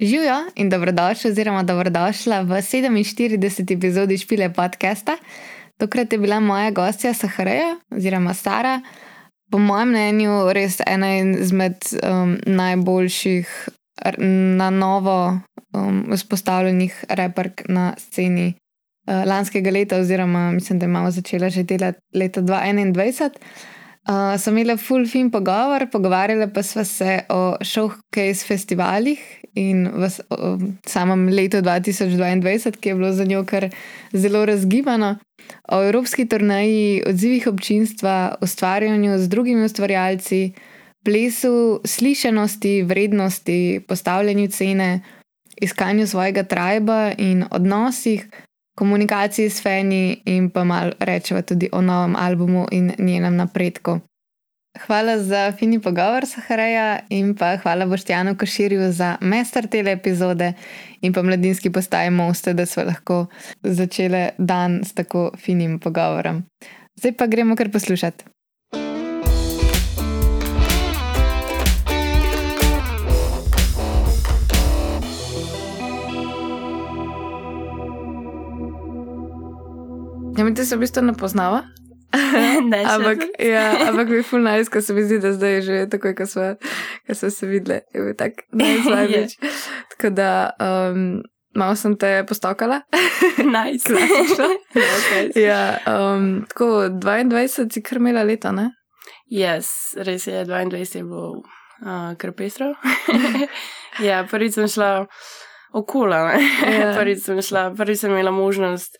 Živijo in dobrodošli, oziroma dobrodošla v 47. epizodi Špile podcasta. Tokrat je bila moja gostja Sahareja, oziroma Sara, po mojem mnenju, res ena izmed um, najboljših na novo um, vzpostavljenih reperk na sceni uh, lanskega leta, oziroma mislim, da imamo začela že delati leta 2021. Uh, sem imela full film pogovor, pogovarjala pa sva se o showcase festivalih in v o, samem letu 2022, ki je bilo za njo kar zelo razgibano, o evropski turnaji, odzivih občinstva, ustvarjanju z drugimi ustvarjalci, plesu, slišanosti, vrednosti, postavljanju cene, iskanju svojega triba in odnosih, komunikaciji s fani in pa malo rečeva tudi o novem albumu in njenem napredku. Hvala za fini pogovor, Sahareja, in pa hvala Boštjanu Koširju za mester tele epizode in pa mladinski postaji Moste, da smo lahko začeli dan s tako finim pogovorom. Zdaj pa gremo kar poslušati. Ja, mi te se v bistvu ne poznava. ne, ampak, ja, ampak bi ful najs, ko se mi zdi, da zdaj je že tako, ko smo, ko smo se videli. Je bil tak najslabši. tako da um, malo sem te postokala. Najslabši. ja, um, tako 22 si kar imela leta, ne? Yes, res je, 22 je bil uh, kar pestro. ja, prvič sem šla okula, ja. prvič sem šla, prvič sem imela možnost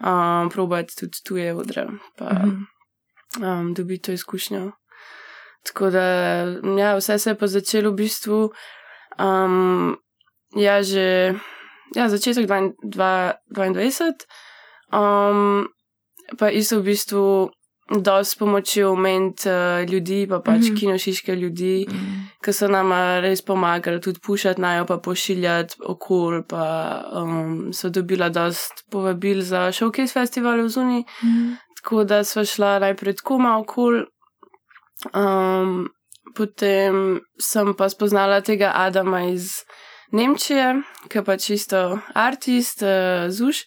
um, probati tudi tuje odre, pa um, dobiti to izkušnjo. Tako da, ja, vse se je pa začelo v bistvu, um, ja, že ja, začetek 2022, um, pa isto v bistvu dosti pomoči omeniti uh, ljudi, pa pač mm -hmm. kinošiške ljudi, mm -hmm. Ki so nam res pomagali tudi pušati najo, pa pošiljati okol, pa um, so dobila dosti povabil za showcase festival v Zuni. Mm -hmm. Tako da sva šla najprej tako malo okol. Um, potem sem pa spoznala tega Adama iz Nemčije, ki pa čisto artist, uh, zuš.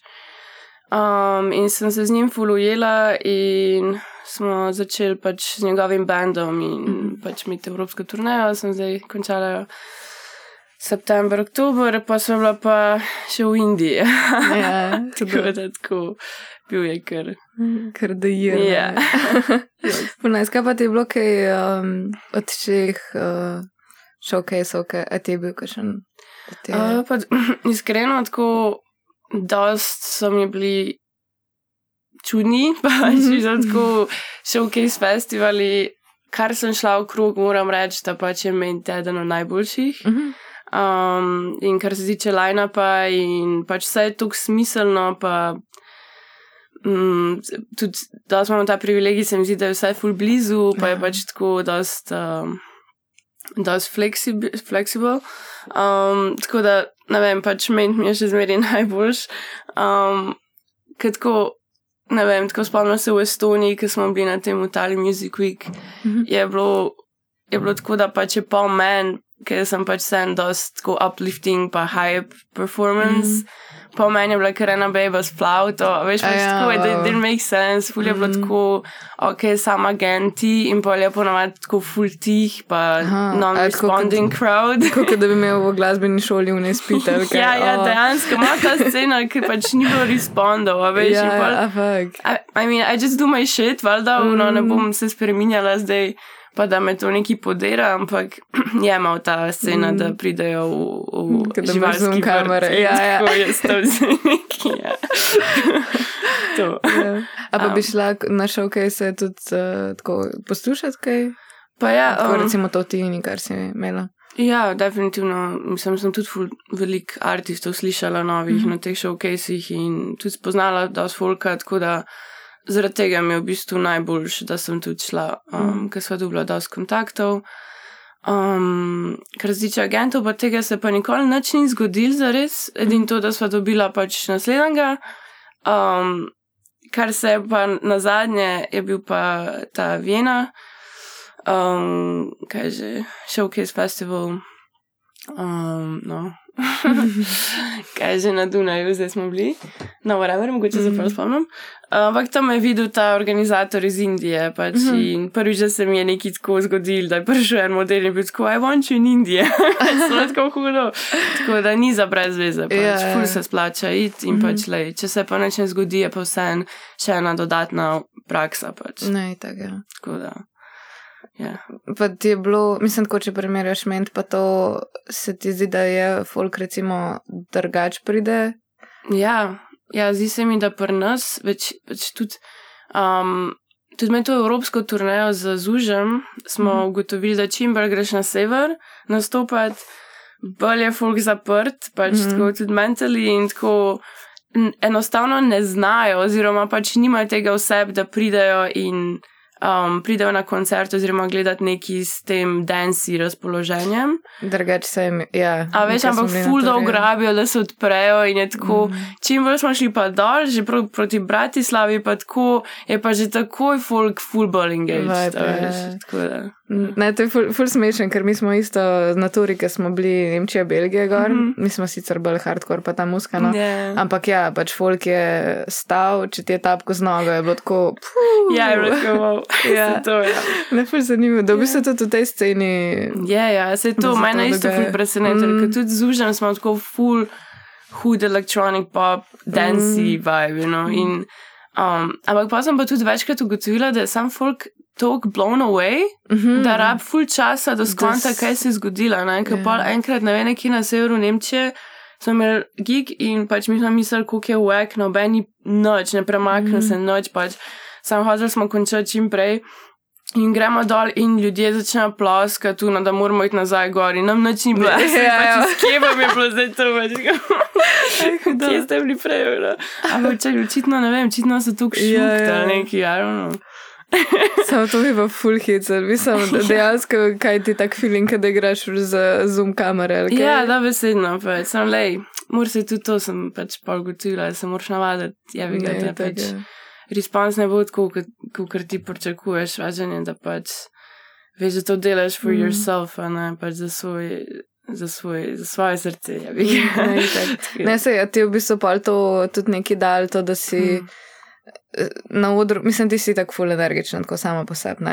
Um, in sem se z njim fulujela in smo začeli pač z njegovim bandom in mm. pač imeti evropsko turnejo, sem zdaj končala september, oktober, pa sem bila pa še v Indiji. Ja, tako da tako bil je kar. Kar da je. Ja. Ponaj, kaj pa ti je bilo kaj um, od teh uh, showcase-ov, a ti je bil kakšen? Uh, iskreno, tako dost so mi bili čudni, pač mm -hmm. tako showcase festivali, kar sem šla v krug, moram reči, da pač je meni eden od najboljših. Mm -hmm. um, in kar se tiče line-upa, in pač vse je tako smiselno, pa um, tudi da imamo ta privilegij, se mi zdi, da je vse full blizu, pa je ja. pač tako dost. Um, Da je fleksibel. Um, tako da, ne vem, pač meni je še zmeraj najboljši. Um, ker tako ne vem, tako spomnim se v Estoniji, ki smo bili na tem Italian Music Week, mm -hmm. je, bilo, je bilo tako, da pač je pa meni, ker sem pač sen dost tako uplifting pa hype performance. Mm -hmm po meni je bila kar ena beba s flauto, veš, pač ja, tako, it didn't make sense, ful je bilo mm. tako, ok, sam agenti in pa je ponovadi tako ful tih, pa non-responding crowd. Kot da bi imel v glasbeni šoli v nespitel. ja, ja, oh. dejansko ima ta scena, ki pač ni bilo respondov, veš, ja, pa, ja, fuck. I, I mean, I just do my shit, valjda, mm. no, ne bom se spreminjala zdaj pa da me to neki podira, ampak je malo ta scena, mm. da pridejo v, v živalske kamere. Ja, ja, ja. je to zdaj neki. Ja. ja. A pa um. bi šla na šov, kaj se tudi uh, tako poslušati, kaj? Pa ja, tako, um, recimo to ti in kar si imela. Ja, definitivno. Mislim, sem tudi veliko artistov slišala novih mm -hmm. na teh showcasih in tudi spoznala, so folka, tako da zaradi tega mi je v bistvu najboljš, da sem tudi šla, um, mm. ker sva dobila dosti kontaktov. Um, kar se tiče agentov, pa tega se pa nikoli nič ni zgodil za res, edino to, da sva dobila pač naslednjega. Um, kar se je pa na zadnje, je bil pa ta Viena, um, kaj že, Showcase Festival. Um, no. Kaj že na Dunaju, zdaj smo bili, no, whatever, mogoče se prav spomnim. Ampak tam je videl ta organizator iz Indije. Pač, mm -hmm. In prvič, da se mi je nekaj tako zgodil, da je prišel en model in bil tako, I want you in Indije. Zelo tako hudo. Tako da ni za brez veze, pač, yeah, ja, ful ja. se splača iti in mm -hmm. pač, lej, če se pa neče zgodi, je pa vse še ena dodatna praksa. Pač. Ne, tako je. Tako da. Yeah. Pa ti je bilo, mislim, ko če primerjaš ment, pa to se ti zdi, da je folk recimo drugač pride. Ja, Ja, zdi se mi, da pri nas več, več tudi. Um, Tudi med to evropsko turnejo z Zužem smo mm. ugotovili, da čim bolj greš na sever, nastopati, bolj je folk zaprt, pač mm. tako tudi mentally in tako enostavno ne znajo, oziroma pač nimajo tega oseb, da pridejo in um, pridejo na koncert oziroma gledati neki s tem dansi razpoloženjem. Drugače se jim, ja. A veš, ampak ful dolgo grabijo, da se odprejo in je tako, mm. čim bolj smo šli pa dol, že pro, proti Bratislavi, pa tako, je pa že takoj folk fullball engaged. Ja. Ne, to je ful, ful smešen, ker mi smo isto na turi, ki smo bili Nemčija, Belgija, gor. Mm -hmm. Mi smo sicer bolj hardcore, pa ta muska. No. Yeah. Ampak ja, pač folk je stal, če ti je tapko z nogo, je bilo tako. Ja, je bilo tako. Ja, to je. Ja. Ne, ful zanimivo, da bi se tudi v tej sceni. Ja, ja, se to mene isto ful preseneča, mm. ker tudi z užem smo tako ful hud electronic pop, dancey mm. vibe, you know. In, um, ampak pa sem pa tudi večkrat ugotovila, da sam folk tako blown away, mm -hmm. da rab full časa, da skonta, das... kaj se je zgodilo. Yeah. Pa enkrat na ene kina severu Nemčije smo imeli gig in pač mi smo mislili, kako je wek, nobeni noč, ne premakne mm -hmm. se noč, pač sam hotel smo končati čim prej. In gremo dol, in ljudje začnejo ploskati, no, da moramo iti nazaj gor. In nam noč ni bilo, ja, ja. pač kje pa je bilo zdaj to več. Kje ste bili prej? Ampak očitno ne vem, očitno so tukaj še ja, ja. neki, ja, no. Samo to je pa full hit, mislim, da dejansko kaj ti tak feeling, da igraš z zoom kamere. Ja, da besedno, pač sem lej. Mor se tudi to sem pač pa ugotovila, da se moraš navaditi, ja bi ga te pač. Respons ne bo tako, kot ti pričakuješ, važen je, da pač veš, da to delaš for mm. yourself, a ne pač za svoj. Za, svoj, za svoje srce. Ja, ne, ne, se je ti v bistvu pa to tudi neki dal, to, da si mm na odru, mislim, ti si tako ful energičen, tako samo po sebi.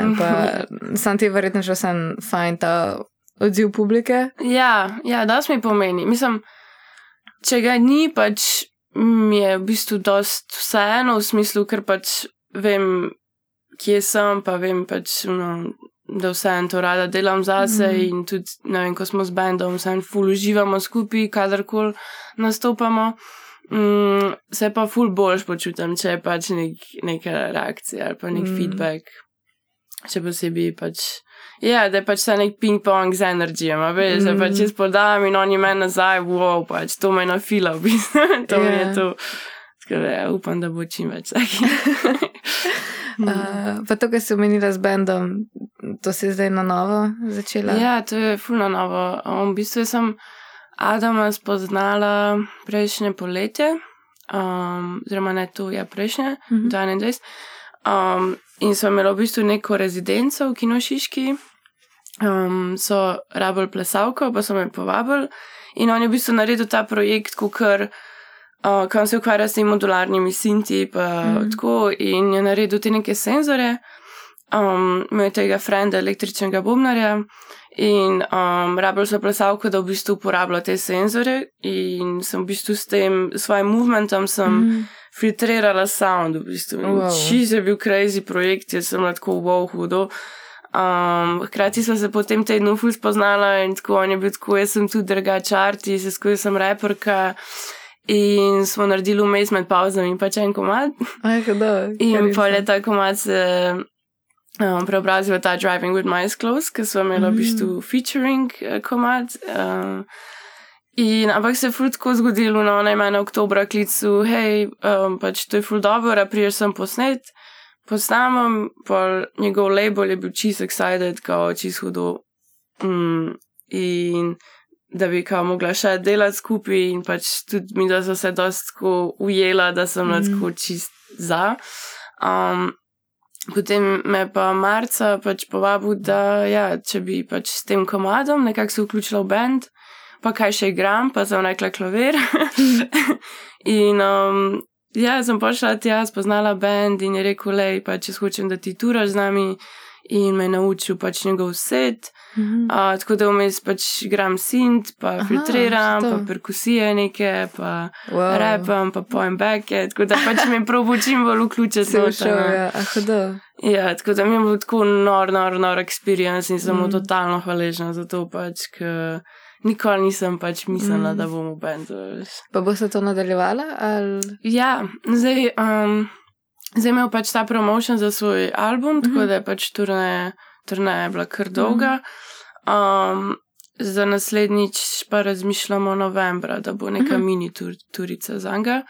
Sam ti je verjetno že vsem fajn ta odziv publike. Ja, ja da se mi pomeni. Mislim, če ga ni, pač mi je v bistvu dost vseeno v smislu, ker pač vem, kje sem, pa vem pač. No, Da vse en to rada delam zase mm. in tudi, ne vem, ko smo z bendom, vse en ful uživamo skupaj, kadarkoli nastopamo. Mm, se pa ful boljš počutim, če je pač nek, neka reakcija ali pa nek mm. feedback. Še posebej pač. Ja, da je pač ta nek ping-pong z energijo, veš, mm. da pač jaz podam in oni meni nazaj, wow, pač to me na fila, v bistvu, to yeah. je ja. to. Tako da ja, upam, da bo čim več takih. uh, pa to, kar si omenila z bendom, to si zdaj na novo začela? Ja, to je ful na novo. Um, v bistvu sem. Adama spoznala prejšnje poletje, um, oziroma ne tu, ja, prejšnje, mm -hmm. 21. Um, in so imeli v bistvu neko rezidenco v Kinošiški, um, so rabili plesalko, pa so me povabili. In on je v bistvu naredil ta projekt, kar uh, se ukvarja s temi modularnimi sinti, pa mm -hmm. tako, in je naredil te neke senzore, um, imel tega frenda, električnega bobnarja. In um, rabljal sem plesalko, da v bistvu uporablja te senzore, in sem v bistvu s tem svojim movementom mm. filtrirala sound. V bistvu. wow. Čiz je bil crazy projekt, jaz sem lahko wow, hudo. Um, hkrati smo se potem tednu ful spoznala in tako on je bil tako, jaz sem tudi drugačar, artist, skozi sem reperka. In smo naredili vmes med pauzami in pač en komad. Aj, in pa je ta komad se um, preobrazil ta Driving with My Clothes, ki so imeli mm. v bistvu mm. featuring uh, komad. Uh, in ampak se je frutko zgodilo na najmanj oktobra klicu, hej, um, pač to je ful dobro, prijel sem posnet, posnamem, pa njegov label je bil čist excited, kao čist hudo. Mm, in da bi kao mogla še delati skupaj in pač tudi mi, da so se dostko ujela, da sem mm. lahko čist za. Um, Potem me pa marca pač povabil, da ja, če bi pač s tem komadom nekako se vključila v bend, pa kaj še igram, pa sem rekla klavir. in um, ja, sem prišla tja, spoznala bend in je rekel, lej, pa če hočem, da ti turaš z nami in me naučil pač njegov set. -hmm. uh, tako da vmes pač igram sint, pa Aha, filtriram, pa perkusije neke, pa wow. repam, pa pojem beke. Tako da pač mi probo čim bolj vključiti se v šov. Ja, ah, ja, tako da mi je bil tako nor, nor, nor experience in sem mu mm. totalno hvaležna za to pač, ker nikoli nisem pač mislila, mm. da bom v bendu. Pa bo se to nadaljevala? Ali... Ja, zdaj. Um, Zdaj imel pač ta promotion za svoj album, mm tako mhm. da je pač turnaja turne bila kar dolga. Um, za naslednjič pa razmišljamo novembra, da bo neka mm -hmm. mini tur, turica za njega.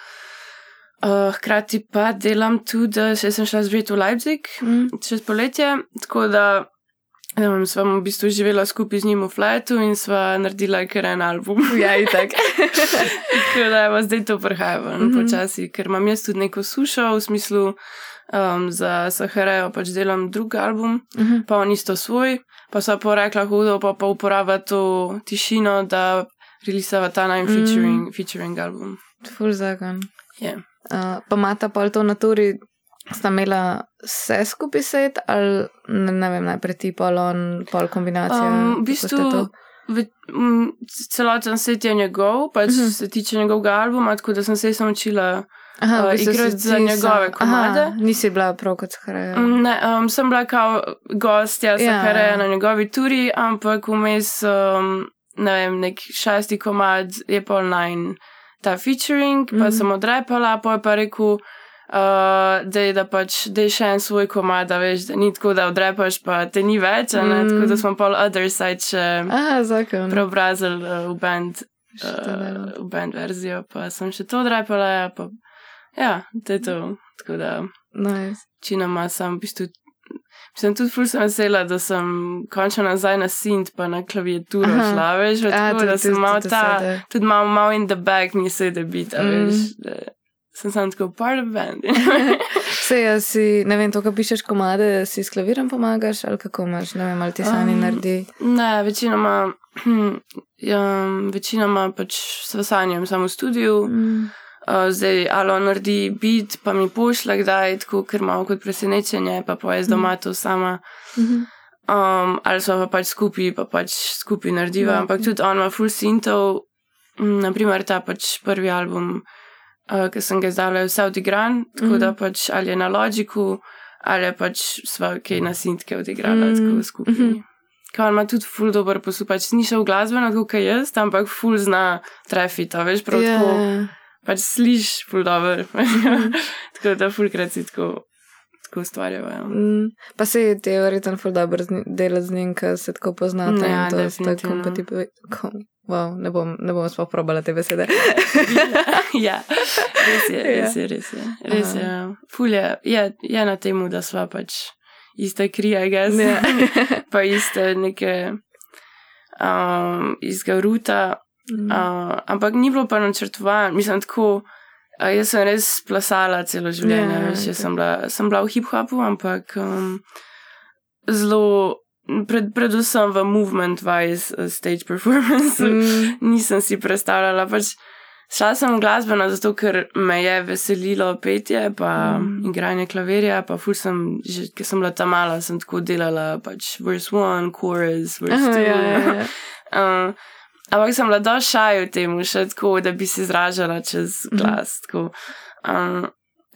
Uh, hkrati pa delam tudi, da sem šla zveti v Leipzig mm. čez poletje, tako da Um, sva v bistvu živela skupaj z njim v fletu in sva naredila kar en album. Ja, in tako. tako da je zdaj to prihajalo mm -hmm. počasi, ker imam jaz tudi neko sušo v smislu um, za Saharejo, pač delam drug album, mm -hmm. pa on isto svoj, pa sva pa rekla hudo, pa pa uporaba to tišino, da releasava ta naj featuring, mm featuring album. Full zakon. Yeah. Uh, pa imata pa to naturi sta imela vse skupaj set ali ne, ne vem, najprej ti pol on, pol kombinacija? Um, v bistvu, v, m, celoten set je njegov, pač uh mhm. -huh. se tiče njegovega albuma, tako da sem se sem učila. Aha, uh, igrati za njegove komade. Aha, nisi bila prav kot Sahareja. Ne, um, sem bila kao gostja Sahareja ja. na njegovi turi, ampak vmes, um, ne vem, nek šesti komad je pol nine ta featuring, mm -hmm. pa mhm. sem odrepala, pa je pa rekel, uh, da je da pač, da je še en svoj komad, da veš, da ni tako, da odrepaš, pa te ni več, mm. tako da smo pol other side še preobrazili uh, v band, uh, v band verzijo, pa sem še to odrepala, ja, pa ja, to je to, tako da. Nice. Činoma sem v bistvu. Sem tudi ful sem vesela, da sem končala nazaj na sint, pa na klaviaturo šla, veš, tako, da sem malo ta, tudi malo mal in the back mi se da biti, mm. veš. Da, sem sam tako part of band. Vse jaz si, ne vem, to, kar pišeš komade, si s klavirom pomagaš ali kako imaš, ne vem, ali ti sami um, naredi. Ne, večinoma, ja, večinoma pač s vasanjem samo v studiu. Mm. Uh, zdaj, ali on naredi bit, pa mi pošlje, kdaj, tako, ker imamo kot presenečenje, pa pa jaz doma to sama. Mm -hmm. um, ali smo pa pač skupaj, pa pač skupaj narediva, ja. ampak tudi on ima full sintov, mm, naprimer ta pač prvi album uh, ki sem ga zdaj vse odigran, tako mm -hmm. da mhm. pač ali je na logiku, ali pač sva kaj na sintke odigrala mm -hmm. skupaj. Mm -hmm. Kaj ima tudi ful dober posluh, pač ni šel glasbeno, kot jaz, ampak ful zna trafiti, veš, prav yeah. tako. Ja. Pač sliš ful dobro. Mhm. tako da ful krat si tako. Ustvarjajo. Ja. Mm, pa se je teoretično zelo dobro delati z njim, ker se tako poznate. Ja, to je tako kompatibilno. Wow, ne bom, ne bom sploh probala te besede. ja, res je, res je, res je. Res je. Fulje je, je na tem, da sva pač iste krije, gez. Ja. pa iste neke um, izga ruta. Mm. Uh, ampak ni bilo pa načrtovano, mislim tako. Uh, jaz sem res plasala celo življenje, ja, veš, sem, bila, sem bila v hip-hopu, ampak um, zelo Pred, predvsem v movement wise uh, stage performance, mm. nisem si predstavljala. Pač šla sem glasbena zato, ker me je veselilo petje, pa mm. igranje klavirja, pa ful sem, že ker sem bila tam mala, sem tako delala, pač verse one, chorus, verse Aha, two. Ja, ja, ja. uh, ampak sem bila došla šaj v tem, še tako, da bi se izražala čez mhm. glas. Mm.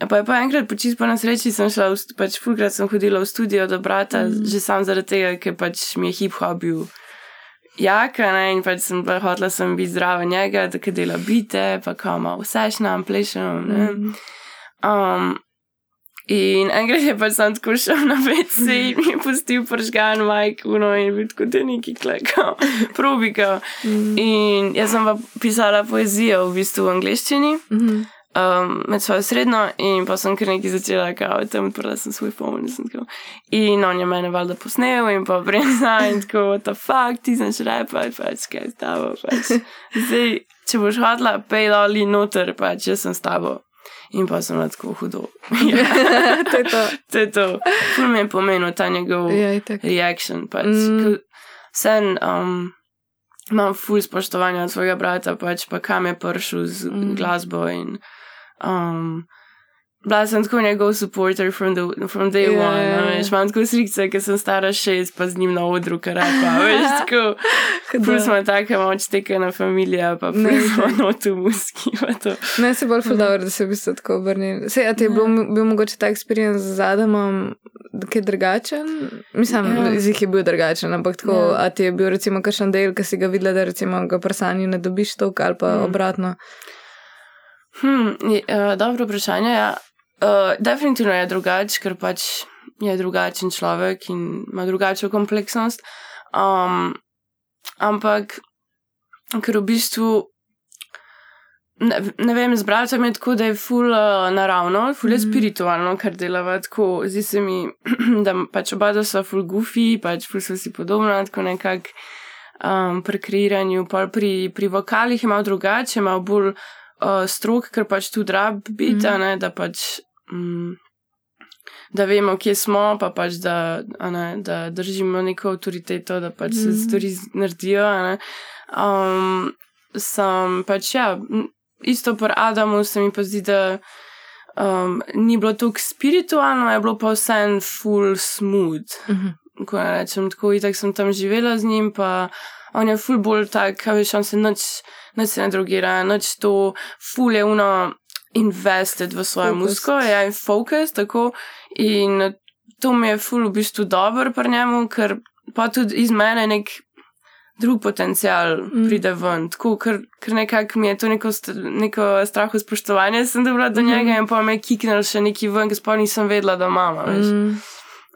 Pa je pa enkrat po nesreči, sem šla, v, pač fulkrat sem hodila v studio do brata, mm. že sam zaradi tega, ker pač mi je hip-hop bil jaka, ne, in pač sem pa hotla sem biti zdrava njega, da dela bite, pa kama vse šnam, plešam, ne. Mm. Um, in enkrat je pač sem tako šel na WC in mi je pustil pržgan majk, uno, in bil tako te neki klekal, probikal. Mm. In jaz sem pa pisala poezijo v bistvu v angliščini. -hmm um, med svojo srednjo in pa sem kar nekaj začela, kao, tam odprla sem svoj pomen. In on je mene valjda posnel in pa brezna in tako, what the fuck, ti znaš repati, pač kaj s tabo. Pač. Zdaj, če boš hodila, pej ali noter, pač jaz sem s tabo. In pa sem tako hudo. ja, to je to. to je to. Ful mi je pomenil ta njegov ja, reaction. Pač. Mm. Sen, um, imam ful spoštovanja od svojega brata, pač pa kam je prišel z mm. glasbo in. Um, bila sem tako njegov supporter from, the, from day yeah. one. No, veš, imam tako slikce, ker sem stara šest, pa z njim na odru, kar repa. Veš, tako. Ful smo taka moč tekena familija, pa smo notu muski. Ne, se bolj ful dobro, da se bi se tako obrnil. Se, a ti je bil, bil mogoče ta experience z Adamom, ki je drugačen? Mislim, yeah. z jih je bil drugačen, ampak tako, yeah. a ti je bil recimo kakšen del, ki si ga videla, da recimo ga prsanju ne dobiš toliko ali pa mm. obratno. Hmm, je, uh, dobro vprašanje. Ja. Uh, definitivno je drugačen, ker pač je drugačen človek in ima drugačno kompleksnost. Um, ampak, ker v bistvu, ne, ne vem, zbrati se mi tako, da je ful uh, naravno, ful je mm -hmm. spiritualno, kar delava tako. Zdi se mi, da pač oba dva so ful gufi, pač ful so si podobna, tako nekako um, pri kreiranju, pri, pri vokalih ima drugače, ima bolj. Uh, strok, ker pač tu drab biti, mm -hmm. da pač mm, da vemo, kje smo, pa pač da, ne, da držimo neko avtoriteto, da pač mm. se mhm. stvari naredijo. Um, sem pač ja, isto pri Adamu se mi pa zdi, da um, ni bilo tako spiritualno, je bilo pa vse en full smooth. Mm -hmm. Ko rečem tako, in tako sem tam živela z njim, pa on je full bolj tak, kaj veš, on se noč, noč se ne drugira, noč to, full je uno invested v svojo muziko, ja, in fokus, tako. In to mi je ful v bistvu dobro pri njemu, ker pa tudi iz mene nek drug potencial mm. pride ven, tako, ker, ker nekako mi je to neko, neko strahu spoštovanje, sem dobila do njega mm. in pa me je kiknil še neki ven, ker sploh nisem vedela, da imamo. Mm.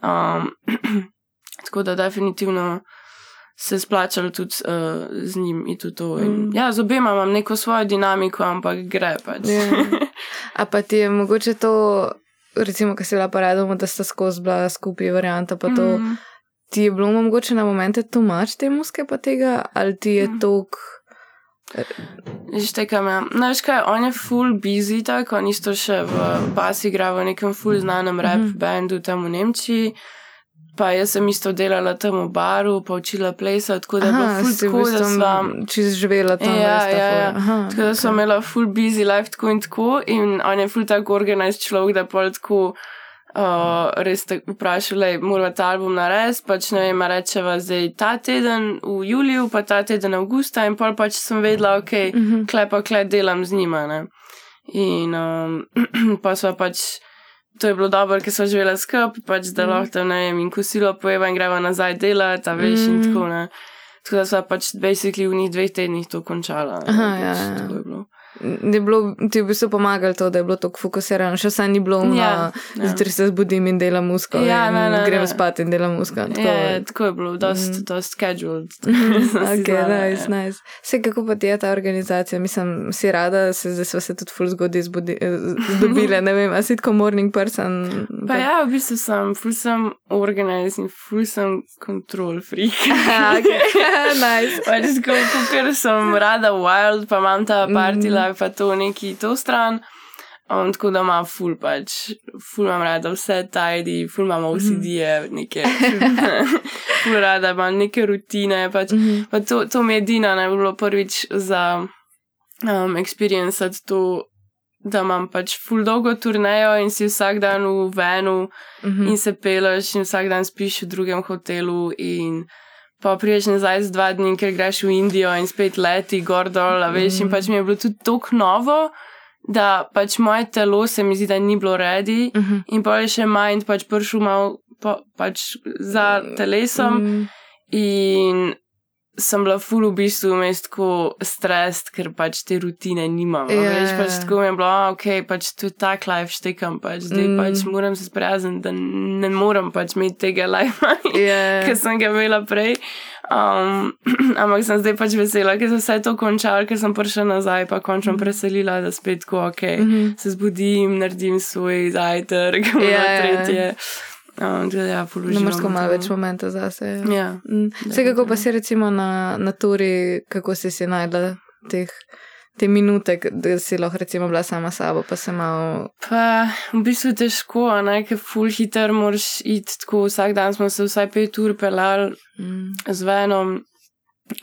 Um, tako da definitivno se splačalo tudi uh, z njim in tudi to. In, mm. Ja, z obema imam neko svojo dinamiko, ampak gre pač. Yeah. Ja. A pa ti je mogoče to, recimo, kar si bila paradoma, da sta skozi bila skupaj varianta, pa to. Mm. Ti je bilo mogoče na momente tumač te muske pa tega, ali ti je mm. tok. Že tekam, ja. No, veš kaj, on je full busy, tako, on isto še v basi igra v nekem full znanem rap mm -hmm. bandu tam v Nemčiji. Pa jaz sem isto delala tam v baru, pa učila plesati, tako da je bilo ful tako, da sem čez živela tam. Ja, ja, ja. Aha, tako da sem imela full busy life tako in tako in on je full tako organized človek, da pol tako uh, res tako vprašal, da mora ta album narediti, pač ne vem, rečeva zdaj ta teden v juliju, pa ta teden avgusta in pol pač sem vedela, ok, uh mhm. -huh. klepa, klep delam z njima, ne. In um, pa so pač to je bilo dobro, ker so živela skupaj, pač da mm. lahko tam ne vem, in kosilo pojeva in greva nazaj delati, veš, mm. in tako ne. Tako da so pač basically v njih dveh tednih to končala. Aha, ja, ja je bilo, ti je v bistvu pomagalo to, da je bilo tako fokusirano, še vse ni bilo ja, ja. zjutraj se zbudim in delam musko. Ja, ne, ne, gremo spat in delam musko. Tako, ja, tako je bilo, dost, mm. dost scheduled. ok, znala, nice, ja. nice. Vse kako pa ti je ta organizacija, mislim, si rada, se, zdaj smo se tudi full zgodaj zdobile, ne vem, a si tako morning person. Pa, pa ja, v bistvu sem, full sem organized in full sem control freak. ok, nice. Pač tako, ker sem rada wild, pa imam ta partila. Mm pa to neki to stran. Um, tako da ima ful pač, ful imam rada vse tajdi, ful imamo vsi mhm. dije, neke, ful rada imam neke rutine. Pač, mm -hmm. pa to, to mi je edina, ne bilo prvič za um, experience to, da imam pač ful dolgo turnejo in si vsak dan v venu mm -hmm. in se peleš in vsak dan spiš v drugem hotelu in pa priješ nazaj z dva dni, ker greš v Indijo in spet leti gor dol, veš, in pač mi je bilo tudi tako novo, da pač moje telo se mi zdi, da ni bilo redi mm -hmm. in pa je še mind pač pršel mal pa, pač za telesom mm. in sem bila ful v bistvu vmes tako stres, ker pač te rutine nimam. Yeah. Ja, veš, pač ja. tako mi je bilo, ok, pač to je tak life štekam, pač zdaj mm. pač moram se sprijazniti, da ne morem pač imeti tega life, yeah. ki sem ga imela prej. Um, ampak sem zdaj pač vesela, ker sem vse to končala, ker sem prišla nazaj, pa končno mm. preselila, da spet ko, ok, mm -hmm. se zbudim, naredim svoj zajtrk, yeah. Ja, na Um, ja, ne moreš malo več momenta zase. Ja. Mm. Vse kako pa si recimo na, na turi, kako si si najdla teh, te minute, da si lahko recimo bila sama sabo, pa se malo. Pa v bistvu težko, ne, ker full hiter moraš iti tako, vsak dan smo se vsaj pet ur pelali mm. z venom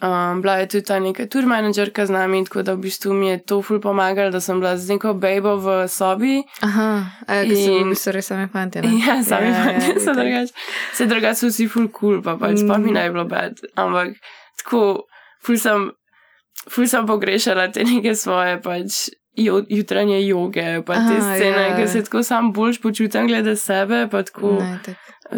Um, bila je tudi ta neka tour managerka z nami, tako da v bistvu mi je to ful pomagalo, da sem bila z neko bejbo v sobi. Aha, a, in so res sami fanti. Ja, sami Ja, ja, fanti so itak. drugače. Se drugače so vsi ful cool, pa pač mm. pa mi Mm. naj bilo bed. Ampak tako, ful sem, ful sem pogrešala te neke svoje pač. Jutranje joge, pa te Aha, scene, ja. ki se tako sam boljš počutim glede sebe, pa tako, Ne, tak.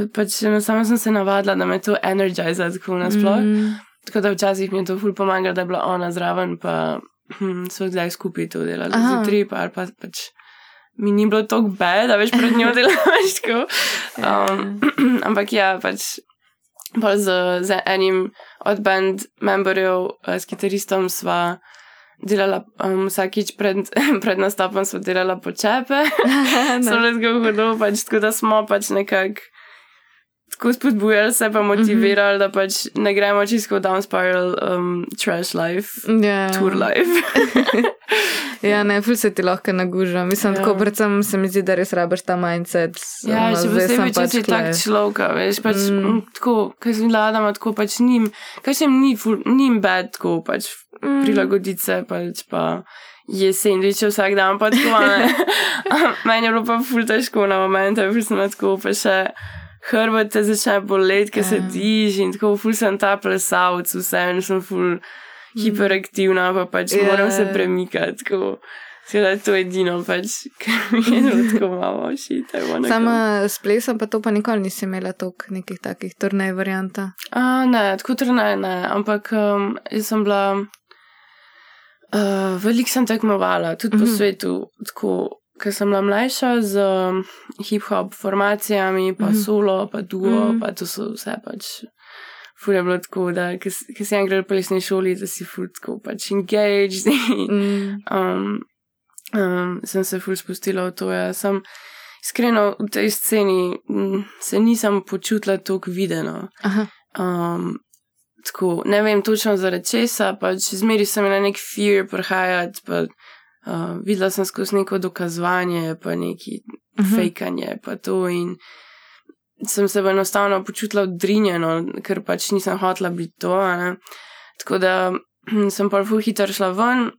pač enostavno sem se navadila, da me to energiza tako nasploh. Mm, Tako da včasih mi je to ful pomagalo, da je bila ona zraven, pa hm, so zdaj skupaj to delali. Zjutraj pa, ali pa pač mi ni bilo tako bed, da veš pred njo delaš tako. Um, ampak ja, pač bolj z, z enim od band memberjev, eh, s kitaristom sva delala um, vsakič pred, pred nastopom, sva delala počepe. so bile tako hudo, pač tako da smo pač nekako tako spodbujali se, pa motivirali, mm -hmm. da pač ne gremo čisto v down spiral, um, trash life, Ja. tour life. Ja, ne, ful se ti lahko naguža. Mislim, Ja. tako predvsem se mi zdi, da res rabiš ta mindset. ja, ono, še posebej, če pač si tak človek, veš, pač Mm. tako, ker sem vladama, tako pač njim, kaj še jim ni, ful- ni jim bad, tako pač Mm. prilagoditi se, pač pa je sendviče vsak dan, pa tako. Meni je bilo pa ful težko na momente, ful sem tako, pa še hrbet te začne boleti, ker Ja. sediš in tako, ful sem ta plesalc, vse in sem ful hiperaktivna, pa pač Ja, moram se ja. premikati, tako. Seveda je to edino, pač, kar mi je tako malo šite. Sama s plesom pa to pa nikoli nisi imela toliko nekih takih turnej varianta. A, ne, tako trne, ne, ampak um, jaz sem bila, uh, veliko sem tekmovala, tudi po Mhm. svetu, tako, ker sem bila mlajša z um, hip-hop formacijami, pa Mhm. solo, pa duo, Mhm. pa to so vse pač. Ful je bilo tako, da ker si enkrat v plesni šoli, da si ful tako pač engaged Mm. um, um, sem se ful spustila v to. Ja. Sem iskreno v tej sceni mm, se nisem počutila tako videno. Aha. Um, tako, ne vem točno zaradi česa, pač zmeri sem imela nek fear prihajati, pa uh, videla sem skozi neko dokazovanje, pa neki Mhm. fejkanje, pa to in sem se enostavno počutila odrinjeno, ker pač nisem hotela biti to. Tako da sem pa ful hitro šla ven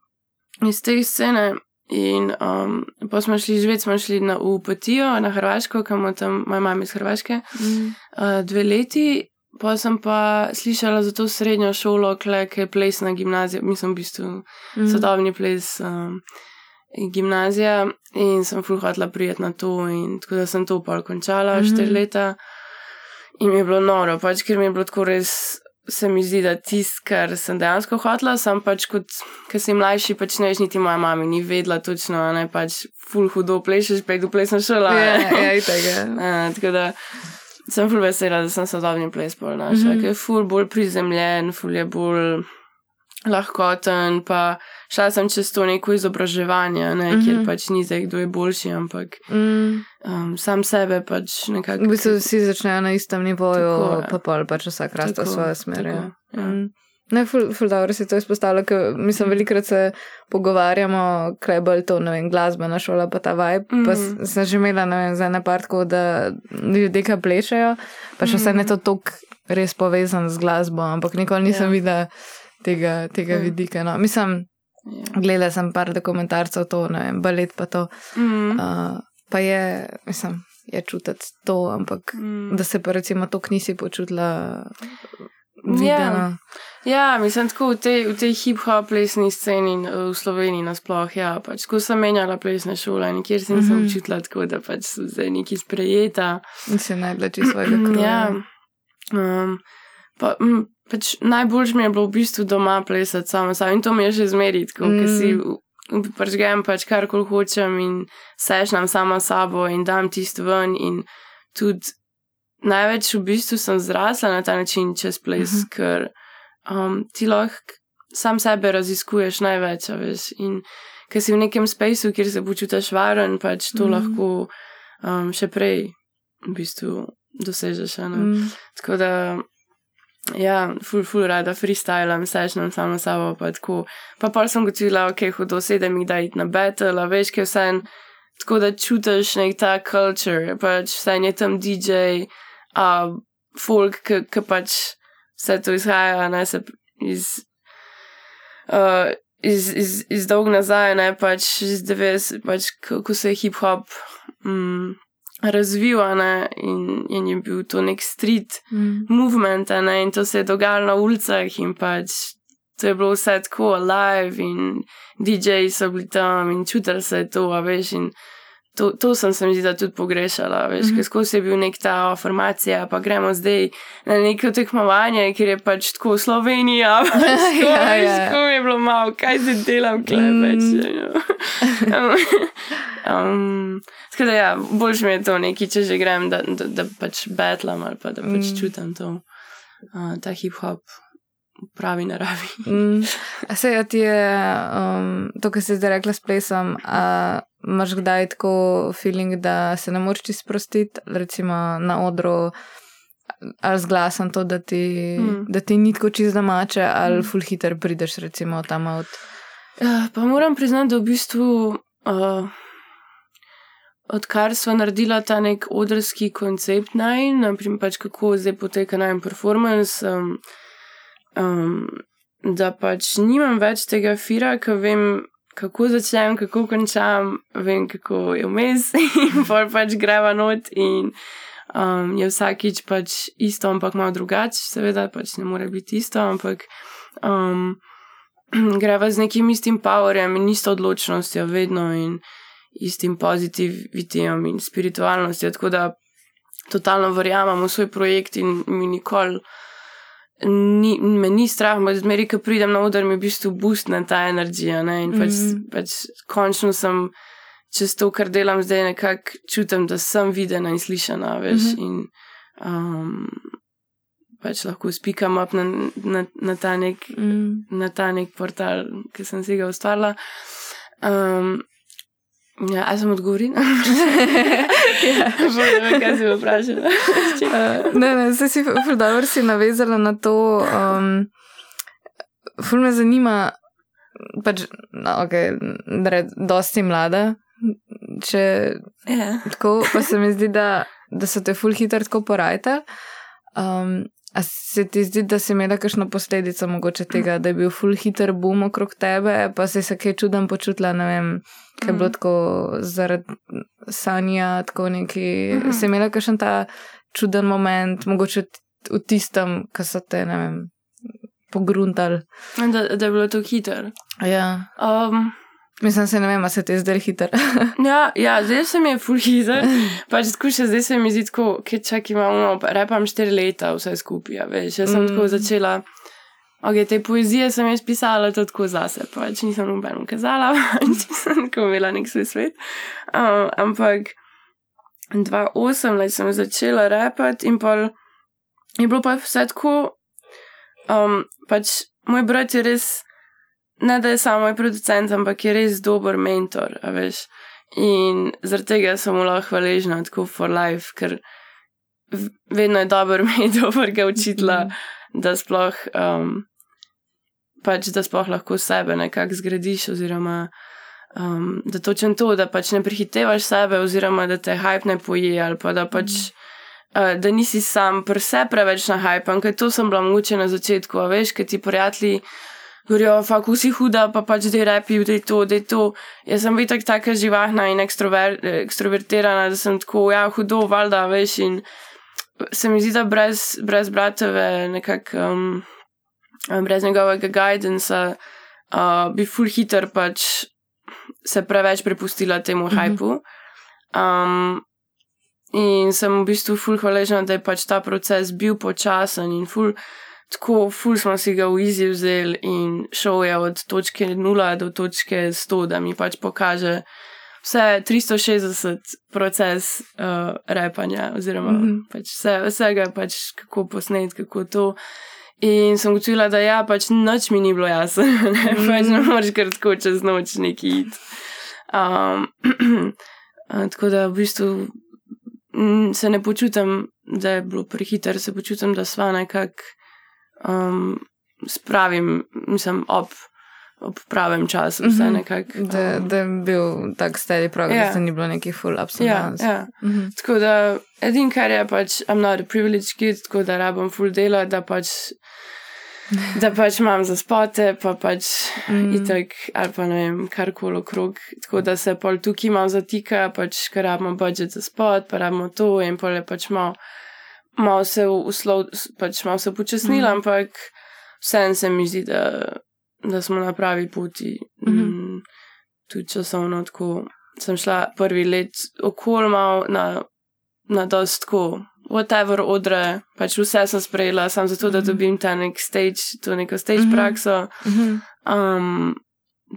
iz te scene. In um, pa smo šli živeti, smo šli na Upatijo, na Hrvaško, kam tam moja mama iz Hrvaške Mm. uh, dve leti, pa sem pa slišala za to srednjo šolo, ki je plesna gimnazija, mislim, v bistvu Mm. sodobni ples um, gimnazija in sem ful hotela prijeti na to in tako da sem to pol končala, mm. -hmm. štiri leta in mi je bilo noro, pač ker mi je bilo tako res. Se mi zdi, da tisto, kar sem dejansko hotela, sem pač kot, ker si mlajši, pač ne veš, niti moja mama ni vedela točno, ne pač ful hudo plešeš, pej do plesna šola. Ja, ne. ja, itak, ja. Uh, tako da sem ful vesela, da sem sodobni ples pol našla, mm. -hmm. ker je ful bolj prizemljen, ful je bolj lahkoten, pa šla sem čez to neko izobraževanje, ne, mm -hmm. kjer Mhm. pač ni zdaj, kdo je boljši, ampak Mm. um, sam sebe pač nekako. V bistvu vsi začnejo na istem nivoju, Tako, pa pol pač vsak raste v svojo smer. ja. tako, ja. Mm. Ne, ful, ful dobro si to izpostavlja, ker mislim, velikrat se pogovarjamo, kaj je bolj to, ne vem, glasbena šola, pa ta vibe. Mm -hmm. Pa Mhm. sem že imela, ne vem, za ene partko, da ljudje, ki plešajo, pa še vse ne to tok res povezan z glasbo, ampak nikoli nisem Mhm. Ja. videla tega, tega Ja. vidika. No. Mislim, Ja. gledala sem par dokumentarcev, to, ne vem, balet pa to. Mm. Uh, pa je, mislim, je čutiti to, ampak Mm. da se pa recimo to nisi počutila Ja. videno. Ja, mislim, tako v tej, v tej hip-hop plesni sceni uh, v Sloveniji nasploh, ja, pač ko sem menjala plesne šole, nikjer se Mhm. mm -hmm. občutila tako, da pač so zdaj neki sprejeta. In si najdla čisto svojega kroja. Ja. Um, pa, m, pač najboljš mi je bilo v bistvu doma plesati sama sama in to mi je še zmeri, tako, mm. si Mm. pržgem pač kar kol hočem in sešnam sama sabo in dam tisto ven in tudi največ v bistvu sem zrasla na ta način čez ples, mm Mhm. -hmm. ker um, ti lahko sam sebe raziskuješ največ, veš. In ker si v nekem spaceu, kjer se počutiš varen, pač to mm lahko um, še prej v bistvu dosežeš. ne. Mm. Tako da, ja, ful, ful rada freestylam, sešnam samo sabo, pa tako. Pa pa sem gotovila, ok, hudo sedem jih da iti na battle, veš, kaj vse. Tako da čutiš nek ta culture, pač vse je tam DJ, a folk, ki pač vse to izhaja, ne se iz, uh, iz, iz, iz dolg nazaj, ne pač iz 90, pač kako se je hip-hop mm, razvil, ne, in, in je bil to nek street Mm. movement, ne, in to se je dogajalo na ulicah in pač to je bilo vse tako alive in DJ-ji so bili tam in čutili se je to, a veš, in to, to sem se mi zdi, da tudi pogrešala, veš, Mhm. ker skozi je bil nek ta formacija, pa gremo zdaj na neko tekmovanje, kjer je pač tako Slovenija, tako, Ja, veš, ja. tako mi je bilo malo, kaj se delam, kle, Mm. know. um, Tako da, ja, boljš mi je to neki, če že grem, da, da, da pač betlam ali pa da pač Mm. čutim to, uh, ta hip-hop v pravi naravi. Mm. A se ja ti je, um, to, kar si zdaj rekla s plesom, a imaš kdaj tako feeling, da se ne moreš čisto sprostiti, recimo na odru, ali z glasom to, da ti, Mm. da ti ni tako čisto domače, ali Mm. full hiter prideš recimo tam od. Ja, pa moram priznati, da v bistvu, uh, odkar smo naredila ta nek odrski koncept naj, naprimer pač kako zdaj poteka naj performance, um, um, da pač nimam več tega fira, ker vem, kako začnem, kako končam, vem, kako je vmes in pol pač greva not in um, je vsakič pač isto, ampak malo drugače, seveda pač ne more biti isto, ampak um, greva z nekim istim powerjem in isto odločnostjo vedno in istim pozitivitijem in spiritualnostjo, tako da totalno verjamem v svoj projekt in mi nikoli ni, me ni strah, ampak zmeri, ko pridem na oder, mi v bistvu boostne ta energija ne? in pač, Mhm. pač končno sem čez to, kar delam zdaj, nekako čutim, da sem videna in slišana, veš, Mhm. in um, pač lahko spikam up na, na, na ta nek Mm. na ta nek portal, ki sem si ga ustvarila. Um, ja, a sem odgovorila? Ja. Bolje, vem, kaj si me vprašala. Uh, ne, ne, zdaj si dobro si navezala na to. Um, ful me zanima, pač, no, ok, da je dosti mlada, če Ja. tako, pa se mi zdi, da, da so te ful hitro tako porajta. Um, a se ti zdi, da si imela kakšno posledico mogoče tega, da je bil ful hiter boom okrog tebe, pa si se kaj čudem počutila, ne vem, kaj je bilo Mhm. tako zaradi sanja, tako neki. Mhm. Si imela kakšen ta čuden moment, mogoče v tistem, ko so te, ne vem, pogruntali. Da, da je bilo to hitro. Ja. Um, Mislim, se ne vem, se ti je zdaj hiter. ja, ja, zdaj se mi je full hitro. Pač skušam, zdaj se mi zdi tako, ker čak imamo, repam štiri leta vse skupaj, a veš. Jaz sem Mm. tako začela. Ok, te poezije sem jaz pisala to tako zase, pač nisem nobeno kazala, pač nisem tako imela nek svoj svet. Um, ampak 2018 sem začela repati in pa je bilo pa vse tako, um, pač moj brat je res, ne da je samo moj producent, ampak je res dober mentor, a veš. In zaradi tega sem mu lahko hvaležna, tako for life, ker vedno je dobro imeti dobrega učitla, da sploh, um, pač, da sploh lahko sebe nekako zgradiš, oziroma um, da točen to, da pač ne prehitevaš sebe, oziroma da te hype ne poje, ali pa da pač. Uh, da nisi sam prse preveč na hajpan, ker to sem bila mogoče na začetku, a veš, ker ti prijatelji govorijo, fak vsi huda, pa pač da je repi, da je to, da je to. Jaz sem videla tako živahna in ekstrover, ekstrovertirana, da sem tako, ja, hudo, valjda, veš, in se mi zdi, da brez, brez bratove, nekako, um, brez njegovega guidanca, uh, bi full hitter pač se preveč prepustila temu Mhm. hajpu. Um, in sem v bistvu full hvaležna, da je pač ta proces bil počasen in full. Tako, ful smo si ga v izi vzeli in šel je od točke 0 do točke 100, da mi pač pokaže vse 360 proces uh, repanja, oziroma mm. -hmm. pač vse, vsega, pač kako posnet, kako to. In sem ugotovila, da ja, pač noč mi ni bilo jasno, ne, Mhm. pač ne moreš kar tako čez noč neki iti. Um, tako da v bistvu mm, se ne počutim, da je bilo prehiter, se počutim, da sva nekako um, spravim, mislim, ob, ob pravem času, vse Mhm. nekako. Da, um, da je bil tak steady progress, Ja. da ni bilo nekih full ups Ja, downs. ja. Mhm. Tako da, edin kar je pač, I'm not a privileged kid, tako da rabim full dela, da pač da pač imam za spote, pa pač mm. itak, ali pa ne vem, karkoli okrog. Tako da se pol tukaj imam zatika, pač ker rabimo budžet za spot, pa rabimo to in pol je pač malo, malo se uslov, pač malo se počasnila, mm. ampak vsem se mi zdi, da, da smo na pravi poti. Mm -hmm. mm, tudi časovno tako. Sem šla prvi let okol malo na, na dostko whatever odre, pač vse sem sprejela, samo zato, da mhm. dobim ta nek stage, to neko stage mm -hmm. prakso. Mm -hmm. um,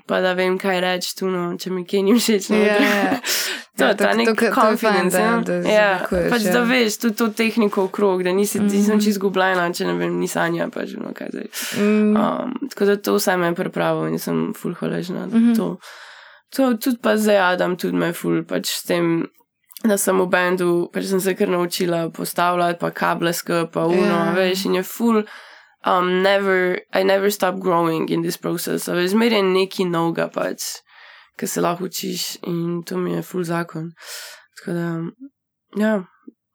pa da vem, kaj reči tu, no, če mi kaj ni všeč. Yeah. to je ja, ta nek confidence. Ja, da, ja, pač ja. da veš tudi to tehniko okrog, da nisi, mm -hmm. čist zgubljena, če ne vem, ni sanja, pač no, kaj zdaj. Mm. Um, tako da to vse me je pripravilo in sem full hvaležna. Mm -hmm. To, to tudi pa zdaj Adam, tudi me full, pač s tem da sem v bendu, pač sem se kar naučila postavljati, pa kable skupaj, pa uno, yeah. Ja. veš, in je full. Um, never, I never stop growing in this process. Zmeraj je neki noga, pač, ki se lahko učiš in to mi je full zakon. Tako da, ja,